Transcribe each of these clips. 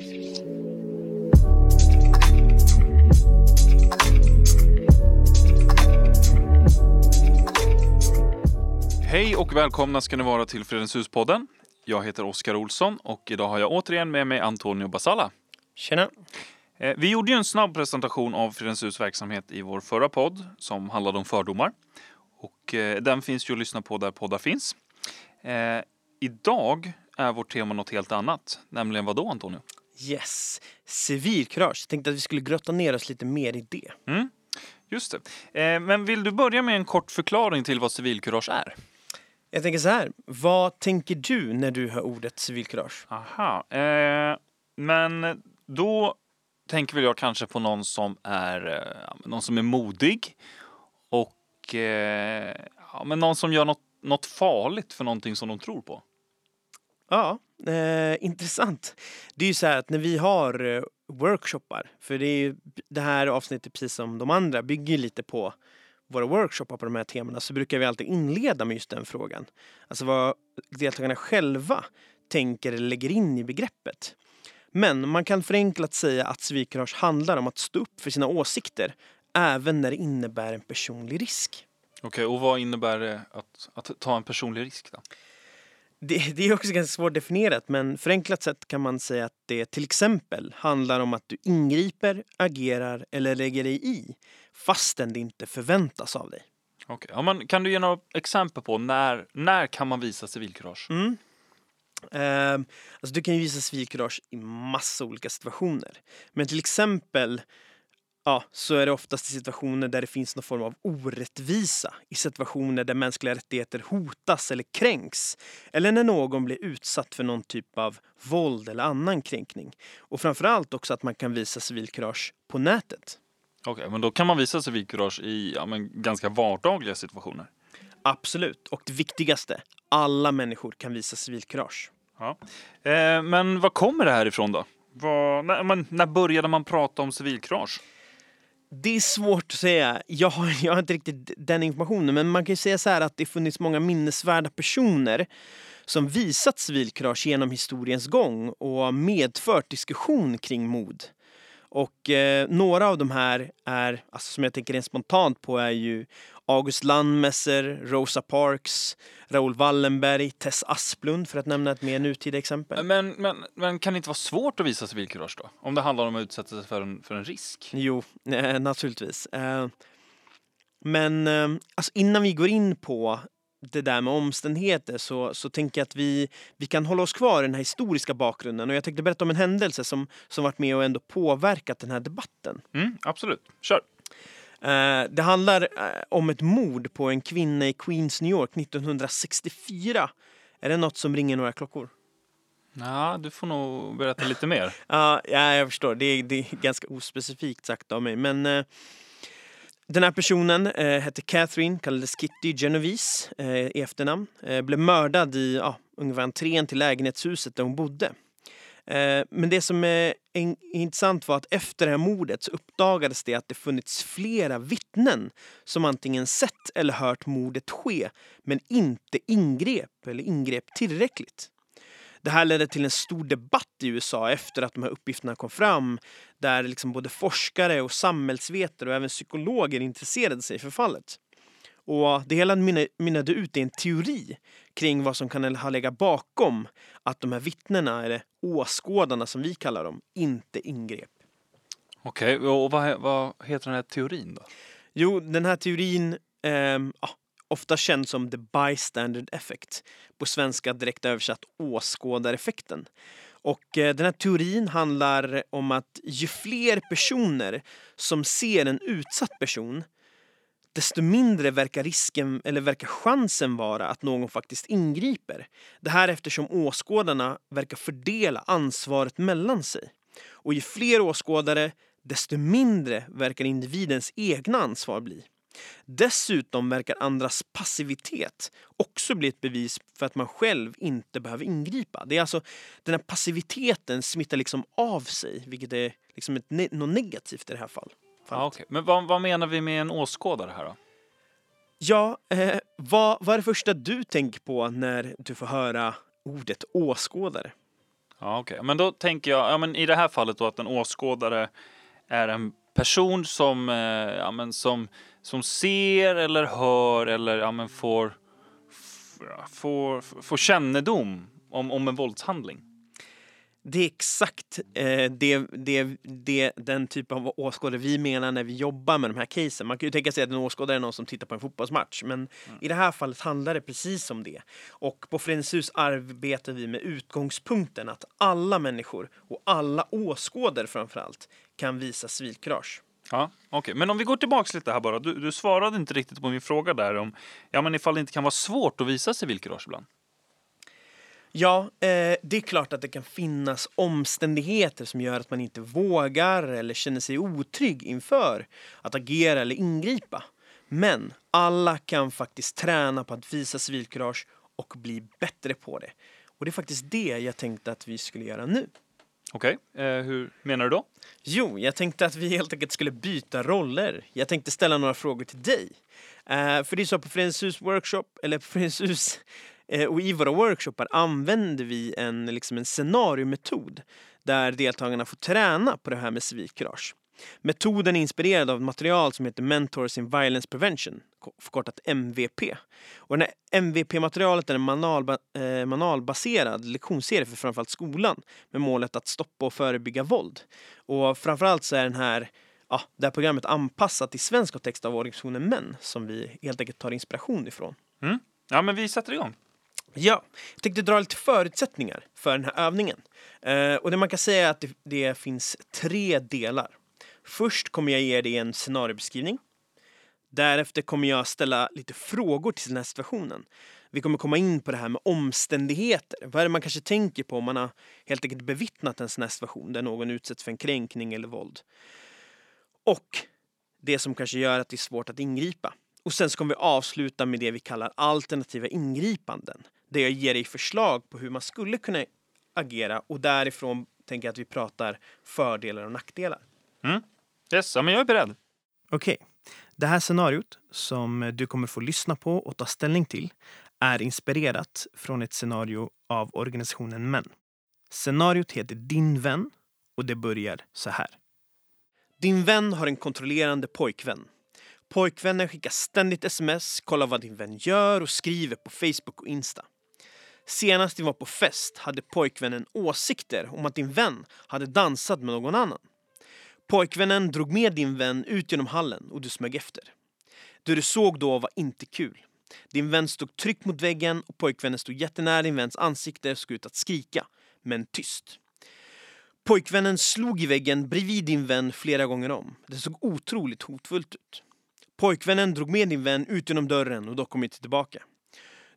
Hej och välkomna ska ni vara till Fredens hus-podden. Jag heter Oskar Olsson och idag har jag återigen med mig Antonio Basalla. Tjena. Eh, Vi gjorde ju en snabb presentation av Fredens hus verksamhet i vår förra podd som handlade om fördomar. Och eh, den finns ju att lyssna på där poddar finns. Eh, idag är vårt tema något helt annat. Nämligen vad då Antonio? Yes. Civilkurage. Tänkte att vi skulle grotta ner oss lite mer i det. Just det. Eh, men vill du börja med en kort förklaring till vad civilkurage är? Jag tänker så här. Vad tänker du när du hör ordet civilkurage? Aha. Eh, men då tänker väl jag kanske på någon som är, eh, någon som är modig och eh, ja, men någon som gör något, något farligt för någonting som de tror på. Ja, eh, intressant. Det är ju så här att när vi har eh, workshoppar, för det är ju det här avsnittet precis som de andra bygger lite på våra workshoppar på de här temana så brukar vi alltid inleda med just den frågan. Alltså vad deltagarna själva tänker eller lägger in i begreppet. Men man kan förenklat säga att civilkurage handlar om att stå upp för sina åsikter även när det innebär en personlig risk. Okej, och vad innebär det att, att ta en personlig risk då? Det, det är också ganska svårt definierat men förenklat sett kan man säga att det till exempel handlar om att du ingriper, agerar eller lägger dig i fastän det inte förväntas av dig. Okej, ja, men kan du ge några exempel på när, när kan man visa civilkurage? Mm. Ehm, alltså du kan ju visa civilkurage i massa olika situationer. Men till exempel ja, så är det oftast i situationer där det finns någon form av orättvisa. I situationer där mänskliga rättigheter hotas eller kränks. Eller när någon blir utsatt för någon typ av våld eller annan kränkning. Och framförallt också att man kan visa civilkurage på nätet. Okej, men då kan man visa civilkurage i ja, men ganska vardagliga situationer. Absolut. Och det viktigaste, alla människor kan visa civilkurage. Ja. Eh, men vad kommer det här ifrån då? Vad, när, men, när började man prata om civilkurage? Det är svårt att säga. Jag har, jag har inte riktigt den informationen. Men man kan ju säga så här att det funnits många minnesvärda personer som visat civilkurage genom historiens gång och medfört diskussion kring mod. Och eh, några av de här är, alltså som jag tänker rent spontant på är ju August Landmesser, Rosa Parks, Raoul Wallenberg, Tess Asplund för att nämna ett mer nutida exempel. Men, men, men kan det inte vara svårt att visa civilkurage då? Om det handlar om att utsätta sig för en, för en risk? Jo, eh, naturligtvis. Eh, men eh, alltså innan vi går in på det där med omständigheter så, så tänker jag att vi, vi kan hålla oss kvar i den här historiska bakgrunden och jag tänkte berätta om en händelse som, som varit med och ändå påverkat den här debatten. Mm, absolut, kör. Eh, det handlar eh, om ett mord på en kvinna i Queens, New York 1964. Är det något som ringer några klockor? Ja, du får nog berätta lite mer. Ja, ja, jag förstår. Det är, det är ganska ospecifikt sagt av mig. Men eh, den här personen eh, hette Catherine, kallades Kitty Genovese eh, i efternamn. Blev mördad i ja, ungefär entrén till lägenhetshuset där hon bodde. Eh, men det som är intressant var att efter det här mordet så uppdagades det att det funnits flera vittnen som antingen sett eller hört mordet ske men inte ingrep eller ingrep tillräckligt. Det här ledde till en stor debatt i USA efter att de här uppgifterna kom fram där liksom både forskare och samhällsvetare och även psykologer intresserade sig för fallet. Och det hela mynna- mynnade ut i en teori kring vad som kan ha legat bakom att de här vittnena, eller åskådarna som vi kallar dem, inte ingrep. Okej, och vad, vad heter den här teorin då? Jo, den här teorin, ehm, ja, ofta känd som the bystander effect. På svenska direkt översatt åskådareffekten. Och eh, den här teorin handlar om att ju fler personer som ser en utsatt person desto mindre verkar risken eller verkar chansen vara att någon faktiskt ingriper. Det här eftersom åskådarna verkar fördela ansvaret mellan sig. Och ju fler åskådare, desto mindre verkar individens egna ansvar bli. Dessutom verkar andras passivitet också bli ett bevis för att man själv inte behöver ingripa. Det är alltså den här passiviteten smittar liksom av sig, vilket är liksom ett något negativt i det här fallet. Ja, okej. Men vad, vad menar vi med en åskådare här då? Ja, eh, vad, vad är det första du tänker på när du får höra ordet åskådare? Ja, okej. Men då tänker jag, ja, men i det här fallet då att en åskådare är en person som, eh, ja, men som, som ser eller hör eller ja, men får, f- ja, får, får kännedom om, om en våldshandling. Det är exakt eh, det, det, det, den typ av åskådare vi menar när vi jobbar med de här casen. Man kan ju tänka sig att en åskådare är någon som tittar på en fotbollsmatch, men i det här fallet handlar det precis om det. Och på Föreningens hus arbetar vi med utgångspunkten att alla människor och alla åskådare framförallt kan visa civilkurage. Ja, okej. Men om vi går tillbaks lite här bara. Du, du svarade inte riktigt på min fråga där om ja, men ifall det inte kan vara svårt att visa civilkurage ibland. Ja, eh, det är klart att det kan finnas omständigheter som gör att man inte vågar eller känner sig otrygg inför att agera eller ingripa. Men alla kan faktiskt träna på att visa civilkurage och bli bättre på det. Och det är faktiskt det jag tänkte att vi skulle göra nu. Okej, eh, hur menar du då? Jo, jag tänkte att vi helt enkelt skulle byta roller. Jag tänkte ställa några frågor till dig. Eh, för det är så på hus workshop, eller på hus eh, Eh, och i våra workshoppar använder vi en, liksom en scenariometod där deltagarna får träna på det här med civilkurage. Metoden är inspirerad av ett material som heter Mentors in Violence Prevention, förkortat MVP. Och den här MVP-materialet är en manualba, eh, manualbaserad lektionsserie för framförallt skolan med målet att stoppa och förebygga våld. Och framförallt så är den här, ja, det här programmet anpassat till svensk kontext av organisationen MÄN som vi helt enkelt tar inspiration ifrån. Mm. Ja, men vi sätter igång. Ja, jag tänkte dra lite förutsättningar för den här övningen. Eh, och det man kan säga är att det, det finns tre delar. Först kommer jag ge dig en scenariobeskrivning. Därefter kommer jag ställa lite frågor till den här situationen. Vi kommer komma in på det här med omständigheter. Vad är det man kanske tänker på om man har helt enkelt bevittnat en sån här situation där någon utsätts för en kränkning eller våld. Och det som kanske gör att det är svårt att ingripa. Och sen så kommer vi avsluta med det vi kallar alternativa ingripanden. Där jag ger dig förslag på hur man skulle kunna agera och därifrån tänker jag att vi pratar fördelar och nackdelar. Yes, ja, men jag är beredd. Okej. Det här scenariot som du kommer få lyssna på och ta ställning till är inspirerat från ett scenario av organisationen MÄN. Scenariot heter Din vän och det börjar så här. Din vän har en kontrollerande pojkvän. Pojkvännen skickar ständigt sms, kollar vad din vän gör och skriver på Facebook och Insta. Senast vi var på fest hade pojkvännen åsikter om att din vän hade dansat med någon annan. Pojkvännen drog med din vän ut genom hallen och du smög efter. Det du såg då var inte kul. Din vän stod tryckt mot väggen och pojkvännen stod jättenära din väns ansikte och såg ut att skrika, men tyst. Pojkvännen slog i väggen bredvid din vän flera gånger om. Det såg otroligt hotfullt ut. Pojkvännen drog med din vän ut genom dörren och då kom inte tillbaka.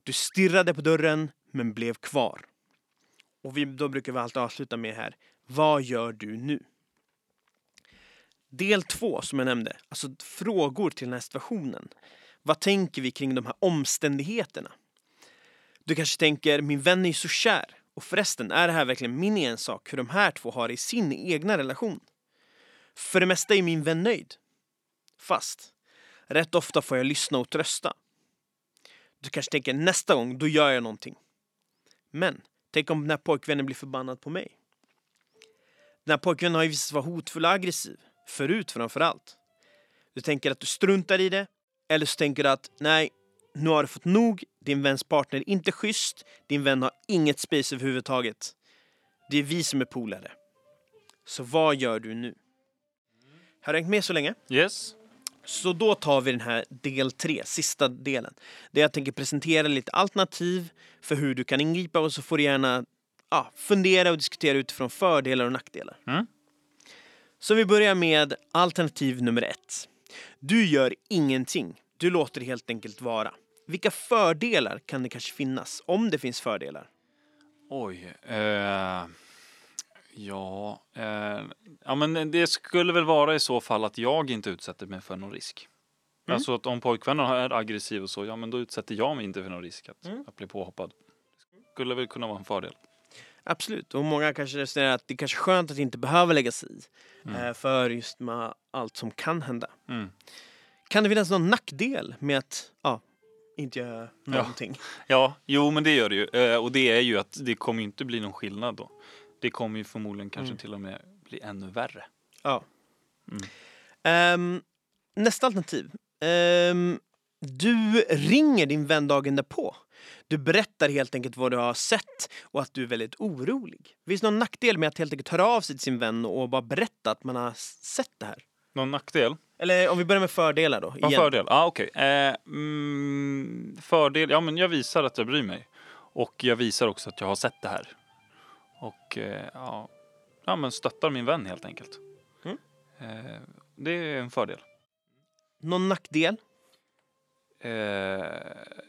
Du stirrade på dörren, men blev kvar. Och vi, då brukar vi alltid avsluta med här. Vad gör du nu? Del två som jag nämnde, alltså frågor till den här situationen. Vad tänker vi kring de här omständigheterna? Du kanske tänker, min vän är ju så kär. Och förresten, är det här verkligen min ensak hur de här två har det i sin egna relation? För det mesta är min vän nöjd. Fast, rätt ofta får jag lyssna och trösta. Du kanske tänker, nästa gång, då gör jag någonting. Men, tänk om den här pojkvännen blir förbannad på mig? Den här pojkvännen har ju visat sig vara hotfull och aggressiv. Förut framför allt. Du tänker att du struntar i det. Eller så tänker du att nej, nu har du fått nog. Din väns partner är inte schysst. Din vän har inget space överhuvudtaget. Det är vi som är polare. Så vad gör du nu? Har du hängt med så länge? Yes. Så då tar vi den här del tre, sista delen. Där jag tänker presentera lite alternativ för hur du kan ingripa och så får du gärna ja, fundera och diskutera utifrån fördelar och nackdelar. Mm. Så vi börjar med alternativ nummer ett. Du gör ingenting. Du låter det helt enkelt vara. Vilka fördelar kan det kanske finnas? Om det finns fördelar. Oj. Eh, ja, eh, ja, men det skulle väl vara i så fall att jag inte utsätter mig för någon risk. Mm. Alltså att om pojkvännen är aggressiv och så, ja men då utsätter jag mig inte för någon risk att, Mm. att bli påhoppad. Skulle väl kunna vara en fördel. Absolut. Och många kanske resonerar att det kanske är skönt att inte behöva lägga sig i. Mm. eh, För just med allt som kan hända. Mm. Kan det finnas någon nackdel med att ja, inte göra någonting? Ja, jo men det gör det ju. Eh, och det är ju att det kommer inte bli någon skillnad då. Det kommer ju förmodligen kanske Mm. till och med bli ännu värre. Ja. Mm. Ehm, nästa alternativ. Ehm, du ringer din vän dagen därpå. Du berättar helt enkelt vad du har sett och att du är väldigt orolig. Finns det någon nackdel med att helt enkelt höra av sig till sin vän och bara berätta att man har sett det här? Någon nackdel? Eller om vi börjar med fördelar då. Ja, igen. fördel. Ja, okej. Eh, mm, fördel, ja men jag visar att jag bryr mig. Och jag visar också att jag har sett det här. Och eh, ja, ja, men stöttar min vän helt enkelt. Mm. Eh, det är en fördel. Någon nackdel? Eh,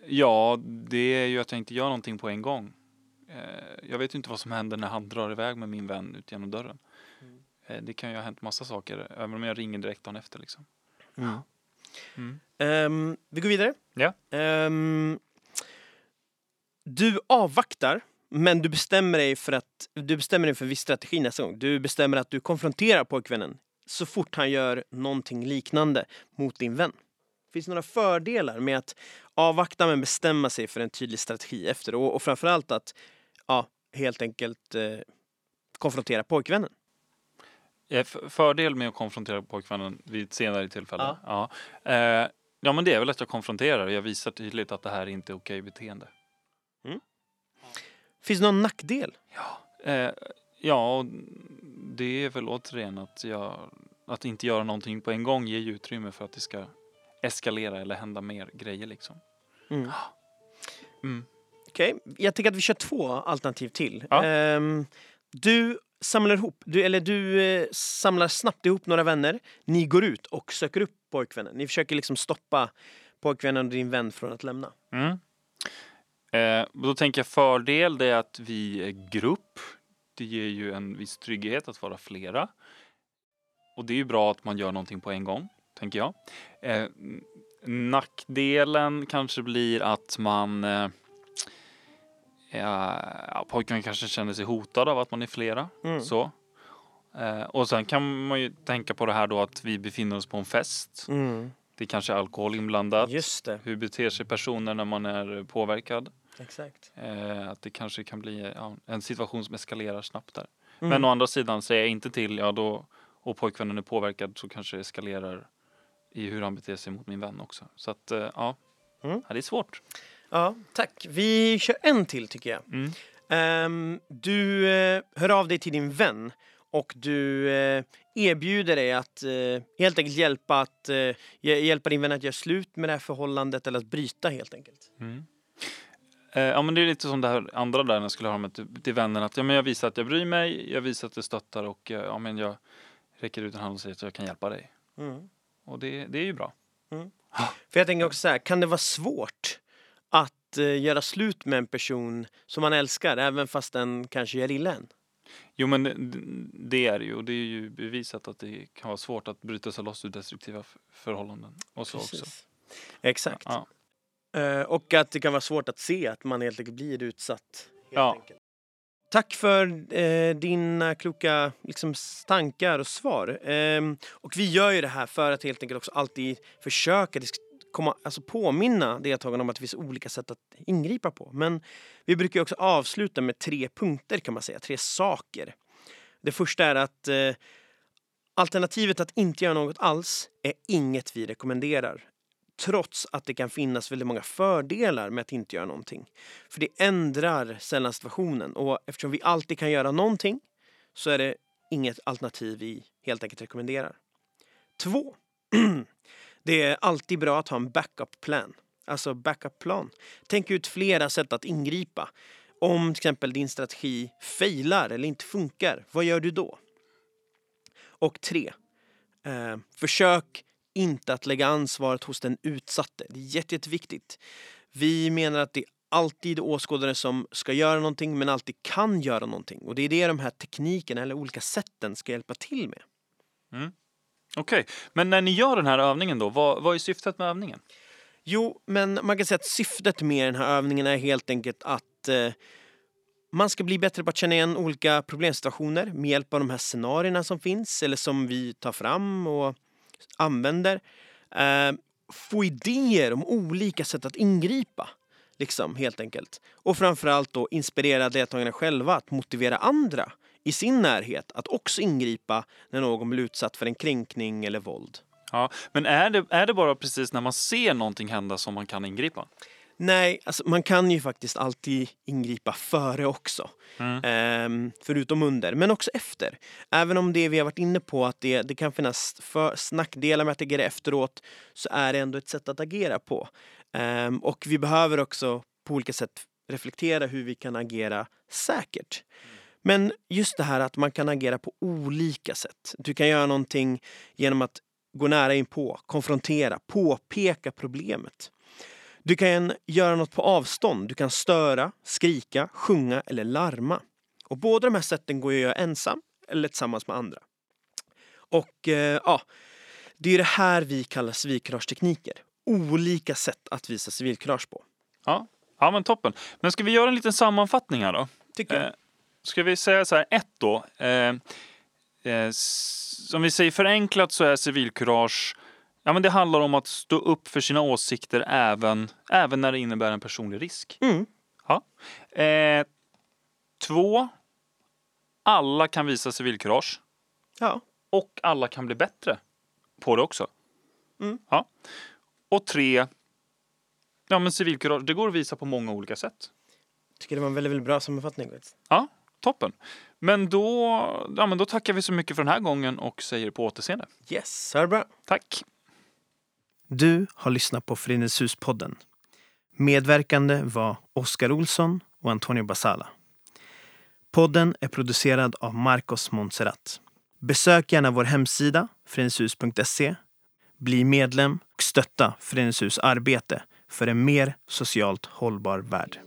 ja, det är ju att jag inte gör någonting på en gång. Jag vet inte vad som händer när han drar iväg med min vän ut genom dörren. Mm. Det kan ju ha hänt massa saker, även om jag ringer direkt dagen efter. Liksom. Mm. Ehm, vi går vidare. Ja. Ehm, du avvaktar, men du bestämmer dig för att du bestämmer dig för en viss strategi nästa gång. Du bestämmer att du konfronterar pojkvännen så fort han gör någonting liknande mot din vän. Finns det några fördelar med att avvakta men bestämma sig för en tydlig strategi efter och, och framförallt att ja, helt enkelt eh, konfrontera pojkvännen? Eh, Fördel med att konfrontera pojkvännen vid ett senare tillfälle? Ja. Ja. Eh, ja, men det är väl att jag konfronterar och jag visar tydligt att det här inte är okej beteende. Finns det någon nackdel? Eh, ja, och det är väl återigen att, jag, att inte göra någonting på en gång ger utrymme för att det ska eskalera eller hända mer grejer liksom. Mm. Mm. Okej, jag tycker att vi kör två alternativ till. Ja. Ehm, du samlar ihop, du, eller du eh, samlar snabbt ihop några vänner. Ni går ut och söker upp pojkvännen. Ni försöker liksom stoppa pojkvännen och din vän från att lämna. Mm. Eh, då tänker jag fördel det är att vi är grupp. Det ger ju en viss trygghet att vara flera. Och det är ju bra att man gör någonting på en gång, tänker jag. Eh, nackdelen kanske blir att man eh, ja, ja, pojken kanske känner sig hotad av att man är flera. Mm. Så. Eh, och sen kan man ju tänka på det här då att vi befinner oss på en fest. Mm. Det kanske är alkohol inblandat. Hur beter sig personer när man är påverkad? Exakt. Eh, att det kanske kan bli ja, en situation som eskalerar snabbt där. Mm. Men å andra sidan, säger jag inte till, ja då, och pojkvännen är påverkad så kanske det eskalerar i hur han beter sig mot min vän också. Så att, eh, ja. Mm. ja, det är svårt. Ja, tack. Vi kör en till tycker jag. Mm. Ehm, du eh, hör av dig till din vän och du eh, erbjuder dig att eh, helt enkelt hjälpa, att, eh, hj- hjälpa din vän att göra slut med det här förhållandet eller att bryta helt enkelt. Mm. Eh, ja men det är lite som det här andra där när jag skulle ha med till, till vännen att ja, men jag visar att jag bryr mig, jag visar att jag stöttar och eh, ja, men jag räcker ut en hand och säger att jag kan hjälpa dig. Mm. Och det, det är ju bra. För jag tänker också så här, kan det vara svårt att eh, göra slut med en person som man älskar även fast den kanske gör illa en? Jo men det, är det ju och det är ju bevisat att det kan vara svårt att bryta sig loss ur destruktiva förhållanden. Och så också. Exakt. Ja. Eh, och att det kan vara svårt att se att man helt enkelt blir utsatt. Helt Ja. enkelt. Tack för eh, dina kloka liksom, tankar och svar. Ehm, och vi gör ju det här för att helt enkelt också alltid försöka komma, alltså påminna deltagarna om att det finns olika sätt att ingripa på. Men vi brukar också avsluta med tre punkter kan man säga, tre saker. Det första är att eh, alternativet att inte göra något alls är inget vi rekommenderar trots att det kan finnas väldigt många fördelar med att inte göra någonting. För det ändrar sällan situationen och eftersom vi alltid kan göra någonting så är det inget alternativ vi helt enkelt rekommenderar. Två. Det är alltid bra att ha en backup plan. Alltså backup plan. Tänk ut flera sätt att ingripa. Om till exempel din strategi failar eller inte funkar, vad gör du då? Och tre. Eh, försök inte att lägga ansvaret hos den utsatte. Det är jätte, jätteviktigt. Vi menar att det är alltid åskådare som ska göra någonting men alltid kan göra någonting. Och det är det de här teknikerna eller olika sätten ska hjälpa till med. Okej, men när ni gör den här övningen då, vad, vad är syftet med övningen? Jo, men man kan säga att syftet med den här övningen är helt enkelt att eh, man ska bli bättre på att känna igen olika problemsituationer med hjälp av de här scenarierna som finns eller som vi tar fram och använder. Eh, få idéer om olika sätt att ingripa, liksom helt enkelt. Och framförallt då inspirera deltagarna själva att motivera andra i sin närhet att också ingripa när någon blir utsatt för en kränkning eller våld. Ja, men är det, är det bara precis när man ser någonting hända som man kan ingripa? Nej, alltså man kan ju faktiskt alltid ingripa före också. Mm. Ehm, förutom under, men också efter. Även om det vi har varit inne på att det, det kan finnas för snackdelar med att agera efteråt så är det ändå ett sätt att agera på. Ehm, och vi behöver också på olika sätt reflektera hur vi kan agera säkert. Men just det här att man kan agera på olika sätt. Du kan göra någonting genom att gå nära in på, konfrontera, påpeka problemet. Du kan göra något på avstånd. Du kan störa, skrika, sjunga eller larma. Och båda de här sätten går att göra ensam eller tillsammans med andra. Och eh, ja, det är det här vi kallar civilkuragetekniker. Olika sätt att visa civilkurage på. Ja. ja, men toppen. Men ska vi göra en liten sammanfattning här då? Tycker jag. Eh, ska vi säga så här, ett då. Eh, eh, som vi säger förenklat så är civilkurage Ja, men det handlar om att stå upp för sina åsikter även, även när det innebär en personlig risk. Mm. Ja. Eh, två, alla kan visa civilkurage Ja. och alla kan bli bättre på det också. Mm. Ja. Och tre, ja men civilkurage, det går att visa på många olika sätt. Tycker det var en väldigt, väldigt bra sammanfattning. Ja, toppen. Men då, ja, men då tackar vi så mycket för den här gången och säger på återseende. Yes, är det bra. Tack! Du har lyssnat på Föreningshuspodden. podden. Medverkande var Oskar Olsson och Antonio Basala. Podden är producerad av Marcos Montserrat. Besök gärna vår hemsida, föreningshus.se. Bli medlem och stötta Föreningshus arbete för en mer socialt hållbar värld.